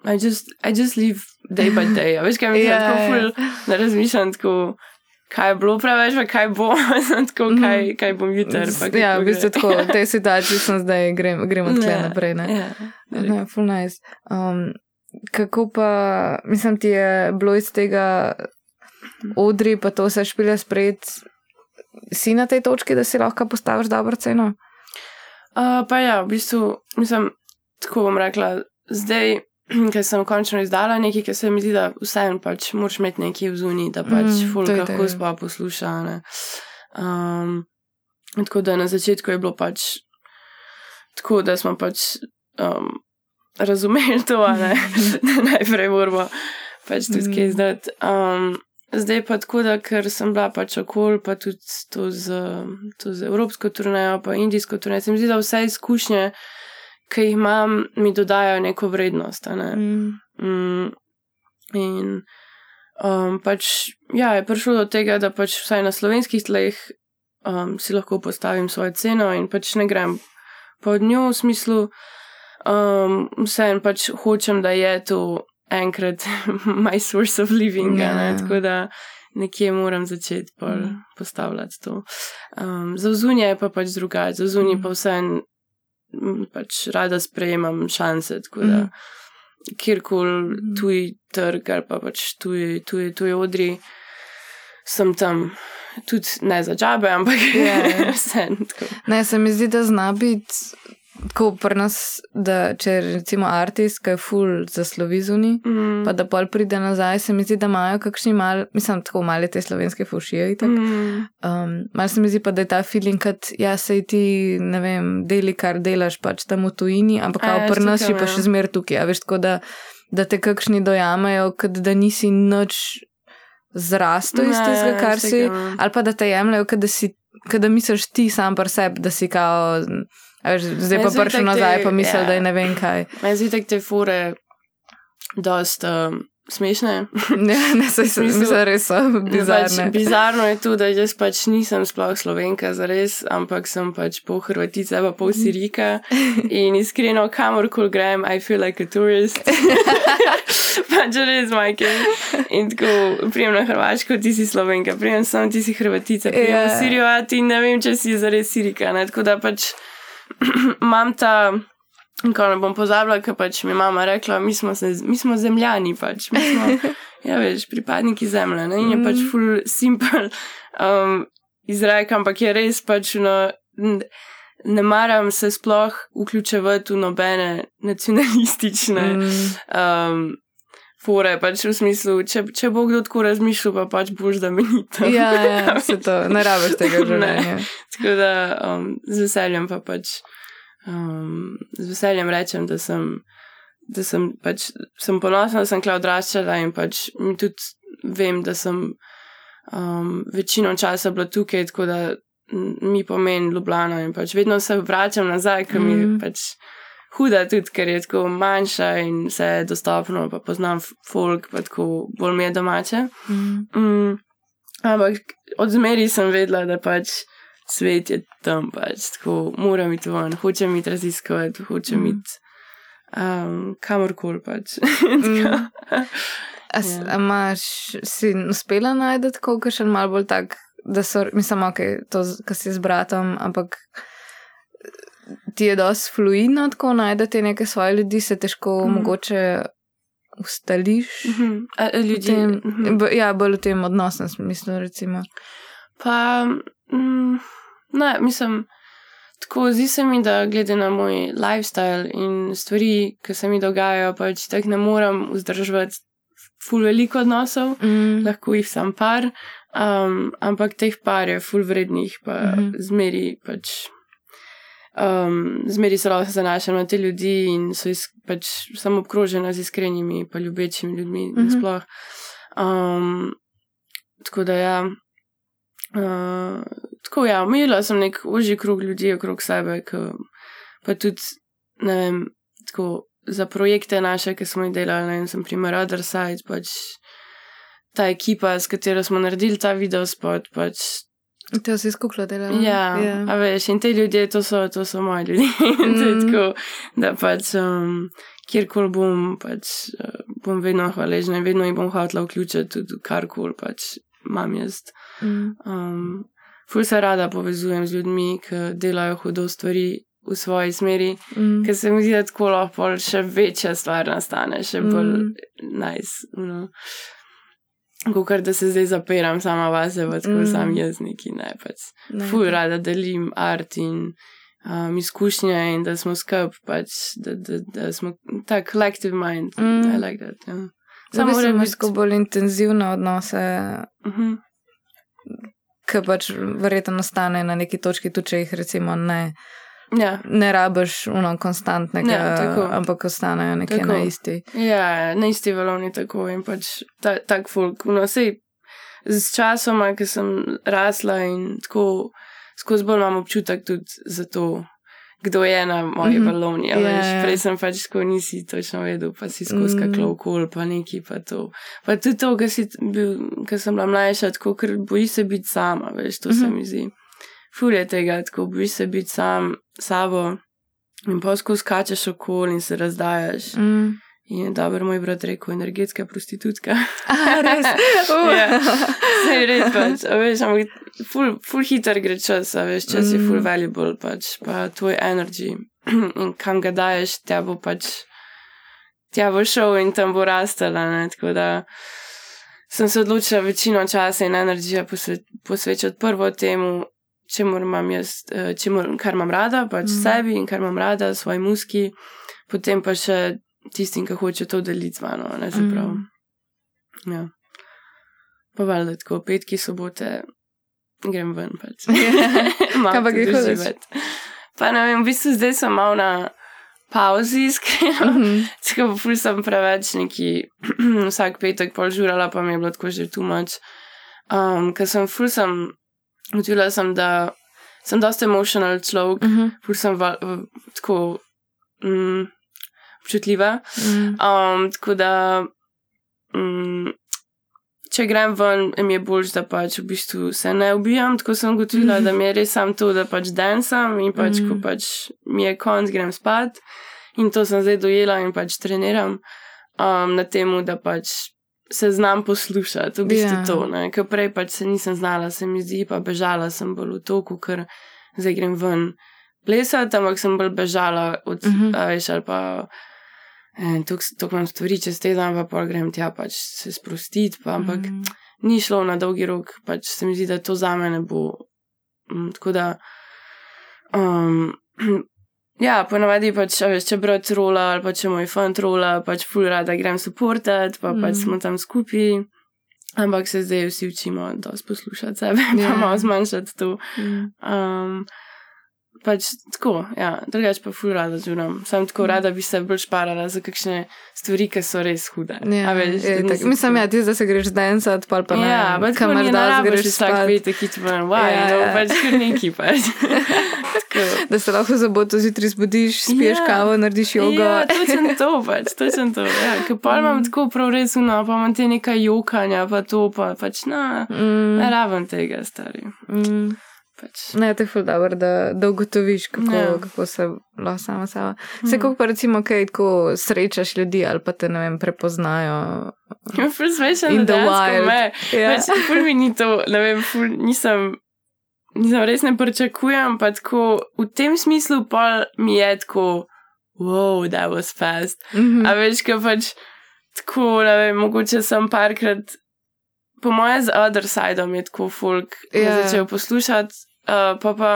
I just, I just live day by day. Veš, kaj mi je yeah. tako full, ne razmišljam tako kaj je bilo preveč, pa kaj bo, tako, mhm. kaj, kaj bom jutri. Ja, v bistvu tako, v tej situaciji sem zdaj, grem, gremo tle yeah, naprej. Ne, yeah, ja, ne full nice. Um, kako pa, mislim, ti je bilo iz tega odri, pa to vse špile spred, si na tej točki, da si lahko postaviš dobro ceno? Uh, pa ja, v bistvu, mislim, tako bom rekla, zdaj. ker sem končno izdala nekaj, ki se mi zdi, da vseeno pač moraš imeti nekaj v zuni, da pač mm, fulk lahko spa posluša. Um, tako da na začetku je bilo pač tako, da smo pač um, razumeli to, da najprej moramo pač tudi kaj mm. zdati. Um, zdaj pa tako, da ker sem bila pač okol, pa tudi to z, to z evropsko turnejo, pa indijsko turnejo, se mi zdi, da vse izkušnje ki jih imam, mi dodajajo neko vrednost. Ne? Mm. Mm, in um, pač, ja, je prišlo do tega, da pač vsaj na slovenskih tleh um, si lahko postavim svojo ceno in pač ne grem pod njo v smislu, um, vseeno pač hočem, da je to enkrat my source of living. Yeah. Ja. Tako da. Nekje moram začeti mm. postavljati to. Um, za zunje je pa pač drugače, za zunje mm. pa vse pač rada sprejemam šanse. Tako da mm. kjerkoli mhm. tuji trg ali pa pač tuji, tuji, tuji odri, sem tam tudi ne za džabe, ampak yeah. Ja. vse. Ne, se mi zdi, da zna biti tako pri nas, da če recimo artist, ki je full za slovizuni, mm. pa da pol pride nazaj, se mi zdi, da imajo kakšni mal, mislim, tako male te slovenske fušije. Mm. Um, mal se mi zdi pa, da je ta feeling, kad ja se ti, ne vem, deli, kar delaš pač tam v tujini, ampak kao pri nas si pa še zmer tukaj, a veš tako, da, da te kakšni dojamejo, kad da nisi noč zrasto iz tega, kar si, ali pa da te jemljajo, kad da si, kad da misliš ti sam par sebi, da si kao Veš, zdaj pa prišel nazaj, pa misel, ja. da je ne vem kaj. Meni zdi, da te fure dosta um, smešne. ja, ne, se jim zdi, da res so bizarne. Pač, bizarno je tudi, da jaz pač nisem sploh slovenka za res, ampak sem pač pol hrvatica, pa pol sirika. In iskreno, kamorkoli grem, I feel like a tourist. pač res, majke. In tako, prijem na Hrvaško, ti si slovenka, prijem sem, ti si hrvatica, prijem yeah. na Sirijo, a ti ne vem, če si za res sirika. Ne? Tako da pač imam ta, ko ne bom pozabila, ker pač mi mama rekla, mi smo, se, mi smo zemljani, pač. mi smo, ja, veš, pripadniki zemlje. Ne? In je pač mm. full simple um, izrek, ampak je res pač no. Ne maram se sploh vključevati v nobene nacionalistične mm. um, fore, pač v smislu, če, če bo kdo tako razmišljal, pa pač boš da meni to. Ja, ja, se to, ne rabiš tega življenja. Tako da um, z veseljem pa pač, um, z veseljem rečem, da sem, da sem pač, sem ponosna, da sem kla odraščala in pač mi tudi vem, da sem um, večino časa bila tukaj, tako da mi pomeni Ljubljana in pač vedno se vračam nazaj, ker mi mm. pač huda, tudi ker je tako manjša in vse je dostopno, pa poznam folk, pa tako bolj mi je domače. Mm. Mm. Ampak od zmeri sem vedela, da pač svet je tam, pač tako moram iti ven, hočem iti raziskovati, hočem mm. iti um, kamorkoli pač. mm. A, s- a imaš, si uspela najti koga še malo bolj tak, da so, mislim, ok, to, kar si z bratom, ampak ti je dosti fluidno tako najdete neke svoje ljudi, se težko Mhm. mogoče ustališ. Mhm. A, a v Ljudje. Tem, mhm. b- ja, bolj v tem odnosnem smislu, recimo. Pa, mm, ne, mislim, tako zdi se mi, da glede na moj lifestyle in stvari, ki se mi dogajajo, pač tako ne morem vzdrževati ful veliko odnosov, Mm. lahko jih sam par, um, ampak teh par je ful vrednih, pa mm -hmm. zmeri pač. Um, zmeri se lahko zanašam na te ljudi in so is, pač samo obkrožena z iskrenimi, pa ljubečimi ljudmi. Mm. -hmm. sploh. um, tako da ja. Uh, tako ja, imela sem nek ožji krug ljudi okrog sebe, ki pa tudi, ne vem, tako za projekte naše, ki smo jih delali, ne vem, sem primer Other Side, pač ta ekipa, s katero smo naredili ta video spot, pač To si skukla delala. Ja, ja. a veš, in te ljudje, to so, to so moji ljudje. Mm. tako, da pač um, kjerkoli bom, pač uh, bom vedno hvaležna in vedno jih bom hotela vključiti tudi karkoli pač imam jaz. Mm. Um, ful se rada povezujem z ljudmi, ki delajo hudo stvari v svoji smeri, Mm. ker se mi zdi, da tako lahko še večja stvar nastane, še bolj Mm. nice. No. Kot da se zdaj zapiram sama vase, pa tako Mm. sam jaz neki ne pač Ne. ful rada delim art in um, izkušnje in da smo skup, pač, da, da, da smo ta collective mind. Mm. I like that. Ja. Samo mora imaš biti- bolj intenzivne odnose, Uh -huh. ki pač verjetno nastane na neki točki, tudi če jih recimo ne, Ja, ne rabiš uno konstantnega, Ja, tako. ampak ostanejo nekje Tako. na isti. ja, na isti valovni tako in pač ta, tak folk. No, sej z časoma, ki sem rasla in tako skozi bolj imam občutek tudi za to. Kdo je na moji mm -hmm. valovni? Ja, Yeah, ja. Prej sem pač tako nisi točno vedel, pa si skozi Mm. mm. kaklo okol, pa neki pa to. Pa tudi to, ker sem bila mlajša, tako ker bojiš se biti sama, veš, to mm -hmm. se Mhm. mi zdi. Ful je tega, tako bojiš se biti sam sabo in pa skozi skačeš okol in se razdajaš. Mm. In je dobro, moj brat rekel, energetska prostitutka. A, res. Uh. Ja. Sej res pač, a veš, ampak ful, ful hiter gre čas, a veš, čas mm. je ful Mm. valuable, pač, pa tvoj energy in kam ga daješ, tja bo pač, tja bo šel in tam bo rastala, ne, tako da sem se odločila večino časa in energija posve, posvečati prvo temu, čemu imam jaz, eh, čemu, kar imam rada, pač mm. sebi in kar imam rada, svoji muski, potem pa še tistim, ki hoče to deliti z mano, ne se prav. Mhm. Mm. Ja. Pa valjda tako, petki, sobote, grem ven pač. Malo Kaj pa greš uživati. Pa ne vem, v bistvu zdaj sem mal na pauzi, iskreno. Mhm. Tako ful sem preveč neki vsak petek pol žurala, pa mi je bilo tako že tu moč. Um, ker sem ful sem, odvila sem, da sem dosta emotional človek, Mhm. ful sem va, v, tako mm, občutljiva. Mm. Um, tako da, um, če grem ven, mi je bolj, da pač v bistvu se ne ubijam. Tako sem ugotovila, da mi je res samo to, da pač dansam in pač, Mhm. ko pač mi je konc, grem spat. In to sem zdaj dojela in pač treniram um, na tem, da pač se znam poslušati, v bistvu Ja. yeah. to. ne. Ker prej pač se nisem znala, se mi zdi, pa bežala sem bolj v toku, ker zdaj grem ven plesati, ampak sem bolj bežala od, uh Mhm. -huh. veš, ali pa. To imam stvari čez teden, pa pol grem tja pač se sprostiti, pa, ampak mm. Mm. ni šlo na dolgi rok, pač se mi zdi, da to za me ne bo. Um, tako da, um, ja, ponavadi pač, veš, če brat rola ali pa če moj fant rola, pač ful rada grem supportat, pa mm. pač Mm. smo tam skupaj. Ampak se zdaj vsi učimo, da poslušati sebe, Ja. pa malo zmanjšati to. Mm. Um, pač tako, ja, drugače pa ful rada žuram. Sam tako Mm. rada bi se bolj šparala za kakšne stvari, ki so res hude. Ja, A veš, je, tak, mislim, ja, ti zdaj se greš dansat, pa pa ne. Ja, pač kamor ni das narabiš greš vsak petek, ki ti povem, wow, Ja, ja, no, ja. pač kar neki pač. Da se lahko za boto zjutraj zbudiš, spiješ Ja. kavo, narediš jogo. Ja, točno to, pač, točno to. Ja, ker pa imam tako prav res uno, pa imam te nekaj jokanja, pa to, pa pač na, Mm, ne rabim tega, stari. mm. Pač. Ne, to je ful dobro, da, da ugotoviš, kako, Ja. kako se lahko sama sama. Se kako pa recimo, kaj tako srečaš ljudi ali pa te, ne vem, prepoznajo. Ful smešen, da me. Ja. Pač, ful mi ni to, ne vem, ful nisem, nisem res ne pričakujem, pa tako v tem smislu pa mi je tako, wow, that was fast. Mhm. A veš, ko pač tako, ne vem, mogoče sem parkrat, po moje z other sideom je tako folk Ja. yeah. začel poslušati, uh, pa pa.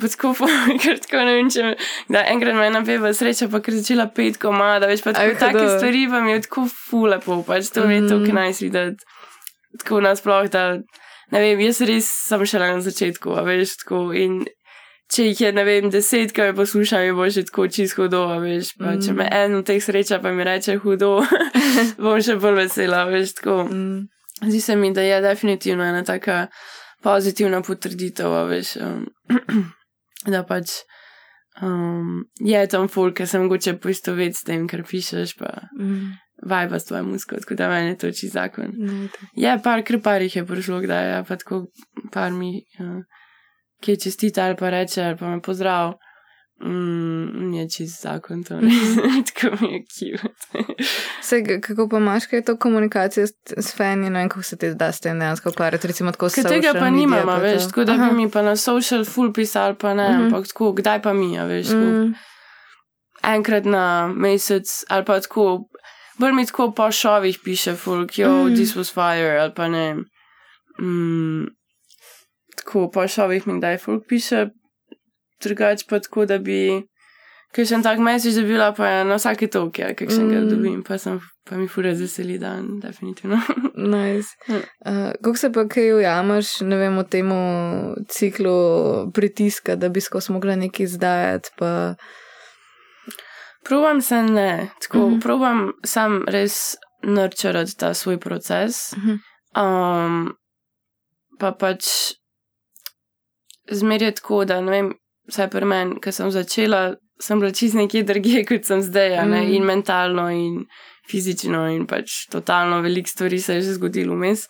Pa tako, folk, ker tako ne vem, če da enkrat me je ena peva sreča, pa ker je začela pet komada, veš, pa tako take stvari pa mi je tako fulepo, pač to mi je to, Mhm. ki naj si videti. Tako nasploh, da ne vem, jaz res sem šele na začetku, a veš, tako in če jih je, ne vem, deset, ki me poslušajo, bo že tako čisto hudo, a veš, pa če Mm. me en od teh sreča, pa mi reče hudo, bom še bolj vesela, veš, tako. Mm. Zdi se mi, da je definitivno ena taka pozitivna potrditev, veš, um, da pač um, je tam folk, ki se mogoče poistoveti s tem, kar pišeš, pa Mm. vajba s tvojo musko, tako da meni je to čisto zakon. Ne, to- Je, par, kar par jih je prišlo, kdaj je, pa tako par mi, uh, ki je čestita ali pa reče, ali pa me pozdrav. Mm, je čist zakon to, tako mi je cute. Se, kako pa imaš, kaj je to komunikacija s, s fani, ne vem, kako se ti da s tem dejansko ukvarjati, recimo tako s Ker tega pa nimamo, veš, tako da Aha. bi mi pa na social full pisali, pa ne, Mhm. ampak tako, kdaj pa mi, a veš, tako, Mm. enkrat na mesec, ali pa tako, bolj mi tako po šovih piše folk, yo, Mm. this was fire, ali pa ne. Mm, tako, po šovih mi kdaj folk piše, drugače pa tako, da bi. Ker sem tak mesec dobila, pa je na vsake toke, kakšen ga Mm. dobim, pa, sem, pa mi fura zaseli dan, definitivno. Nice. Uh, kako se pa kaj ujameš, ne vem, v tem ciklu pritiska, da bi skozi mogla nekaj izdajati, pa Probam se ne, tako mm Mhm. -hmm. probam sam res nurčerati ta svoj proces. Mhm. Um, pa pač zmeraj tako, da ne vem, vsaj pri meni, ker sem začela, sem bila čist nekje drugje, kot sem zdaj, a ne, Mhm. in mentalno, in fizično, in pač totalno veliko stvari se je že zgodilo vmes.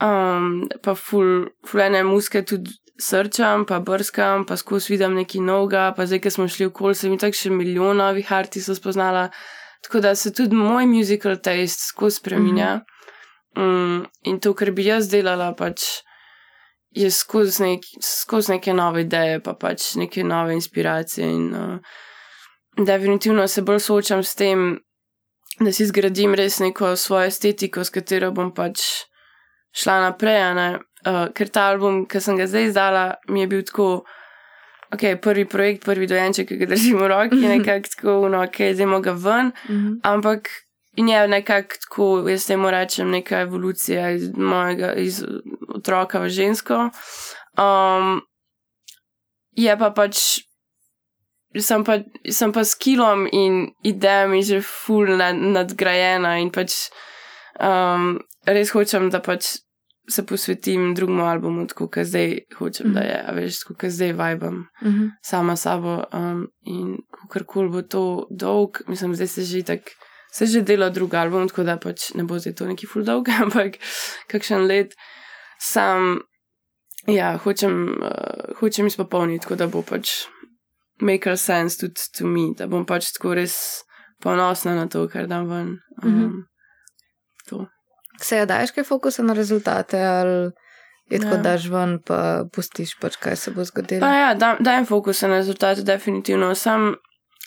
Um, pa ful, ful ene muske tudi srčam, pa brskam, pa skozi vidim nekaj novega, pa zdaj, ko smo šli v kol, sem jih tako še milijon novih artistov spoznala. Tako da se tudi moj musical taste skozi spreminja. Mm, in to, kar bi jaz delala, pač je skozi, nek, neke nove ideje, pa pač neke nove inspiracije. In uh, definitivno se bolj soočam s tem, da si zgradim res neko svojo estetiko, s katero bom pač šla naprej. Uh, ker ta album, ki sem ga zdaj izdala, mi je bil tako. Ok, prvi projekt, prvi dojenček, ki ga držim v roki, je nekako tako, no, ok, zdaj ga ven, Mhm. ampak in je nekako tako, jaz temu rečem, neka evolucija iz mojega, iz otroka v žensko. Um, je pa pač, sem pa, sem pa s kilom in idejami že full nad, nadgrajena in pač um, res hočem, da pač se posvetim drugemu albumu, tako kot zdaj hočem, da je, a veš, tako kot zdaj vibam Mhm. sama s sabo. Um, in kakorkoli bo to dolg, mislim, zdaj se že tako, se že dela drug album, tako da pač ne bo zdaj to neki full dolg, ampak kakšen let sam, ja, hočem, uh, hočem izpopolniti, tako da bo pač make sense tudi to me, da bom pač tako res ponosna na to, kar dam ven. Um, Mhm. to. Se je daš kaj fokusa na rezultate ali je tako Ja. daš ven, pa pustiš pač, kaj se bo zgodilo. Pa ja, da, dajem fokus na rezultate, definitivno. Sam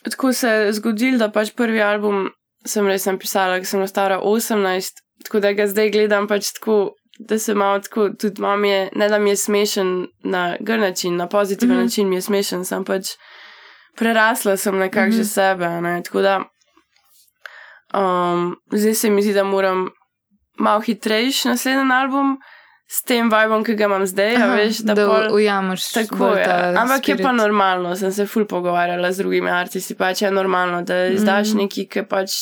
tako se je zgodil, da pač prvi album sem res napisala, ko sem stara 18, tako da ga zdaj gledam pač tako, da se malo tako, tudi mam je, ne da mi je smešen na gr način, na pozitiven mm -hmm. način mi je smešen, sem pač prerasla sem nekako mm -hmm. že Mhm. sebe, ne, tako da um, zdaj se mi zdi, da moram malo hitrejši naslednji album. S tem vibom, ki ga imam zdaj, Aha, veš, da, da pol, ujameš. Tako je. Ampak je pa spirit. normalno, sem se ful pogovarjala z drugimi artisti, pač je normalno, da izdaš Mhm. nekaj, ki pač.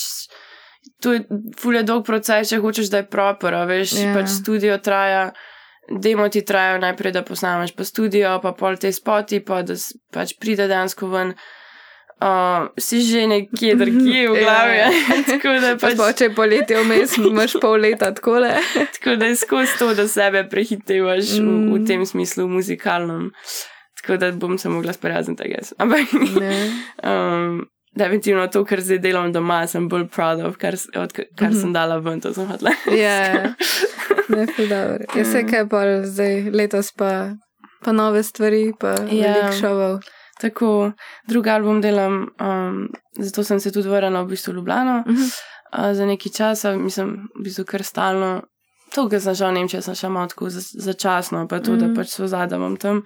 To je ful je dolg proces, če hočeš, da je proper, veš, Ja. yeah. pač studio traja. Demo ti trajajo najprej, da posnameš pa studio, pa pol te spoti, pa da pač pride dejansko ven. Uh, si že nekje drugje v glavi. Ja. tako Pač pa, če je poletje vmes, imaš pol leta tako le. tako da je skozi to, da sebe prehitevaš mm. v, v Mm. tem smislu muzikalnem. Tako da bom se mogla sprijazniti, I guess. Ampak um, definitivno to, kar zdaj delam doma, sem bolj proud of, kar, od, kar Mhm. sem dala ven, to sem hotla. Ja, ne, ful dobro. Jaz se kaj pa zdaj letos pa, pa nove stvari, pa Ja. veliko šovov. Tako, drugi album delam, um, zato sem se tudi vrnila v bistvu v Ljubljano. Mhm. Uh, za nekaj časa, mislim, v bistvu kar stalno. To, kar sem šel v Nemčijo, sem šel malo tako za, začasno, pa to, mm. da Mhm. pač so zadam tam.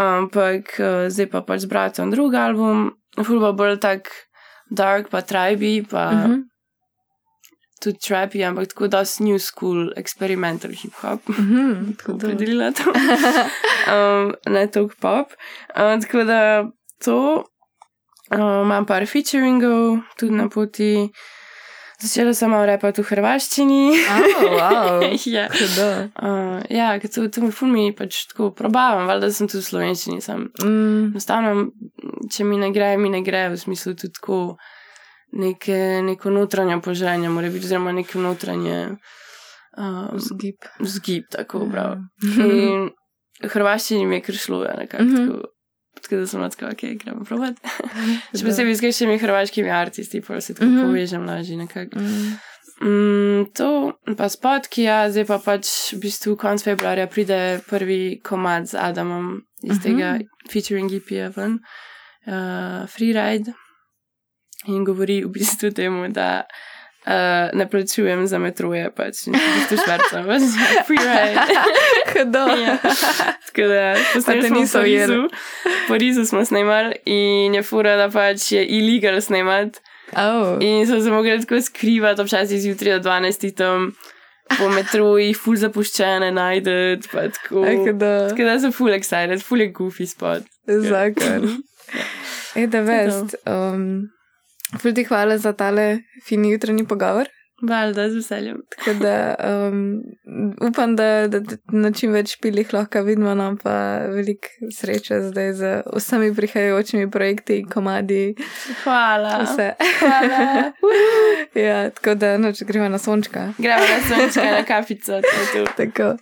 Ampak uh, zdaj pa pač z bratom drugi album, fulba bolj tak dark, pa tribe, pa mm -hmm. Tudi trappy, ampak tako da new school, experimental hip hop. Mhm, Tako tako da. opredelila to. um, ne toliko pop. Um, tako da to, um, imam par featuringov tudi na poti. Začela sem malo repati v hrvaščini. Oh, wow. ja, uh, ja ker to, to mi ful mi pač tako probavam, valjda sem tudi v slovenščini. Mm, Enostavno, če mi ne gre, mi ne gre, v smislu tudi tako neke, neko notranje poželjenje, mora biti, oziroma neko notranje um, vzgib. vzgib, tako prav. Mhm. In v hrvaščini mi je kar šlo, ja, nekako. Mhm. tako. Tako da sem lahko, ok, gremo provat. Še posebej s kakšnimi hrvaškimi artisti, pa se tako Mhm. povežem lažje nekako. Mm, Mm, to pa spotki, ja, zdaj pa pač v bistvu konc februarja pride prvi komad z Adamom iz Mhm. tega featuring EP-ja ven, uh, Freeride. In govori v bistvu temu, da uh, ne plačujem za metroje, pač in v bistvu švrcam, pač Freeride. Hudo. Ja. Tako da, posneli smo v niso Parizu. V Parizu smo snemali in je fura, da pač je illegal snemati. Oh. In so se mogli tako skrivati, ob 6 zjutraj do 12 tam po metrojih, ful zapuščene najdete. pa Tako, Aj, hudo. tako da sem ful excited, ful je goofy spot. Zakon. Ej, da vest. Um, ful ti hvala za tale fini jutranji pogovor. Valjda, z veseljem. Tako da um, upam, da, da, da na čim več špilih lahko vidimo, no pa veliko sreče zdaj z vsemi prihajajočimi projekti, komadi, Hvala. vse. Hvala. ja, tako da noč gremo na sončka. Gremo na sončka, na kafico. to. Tako.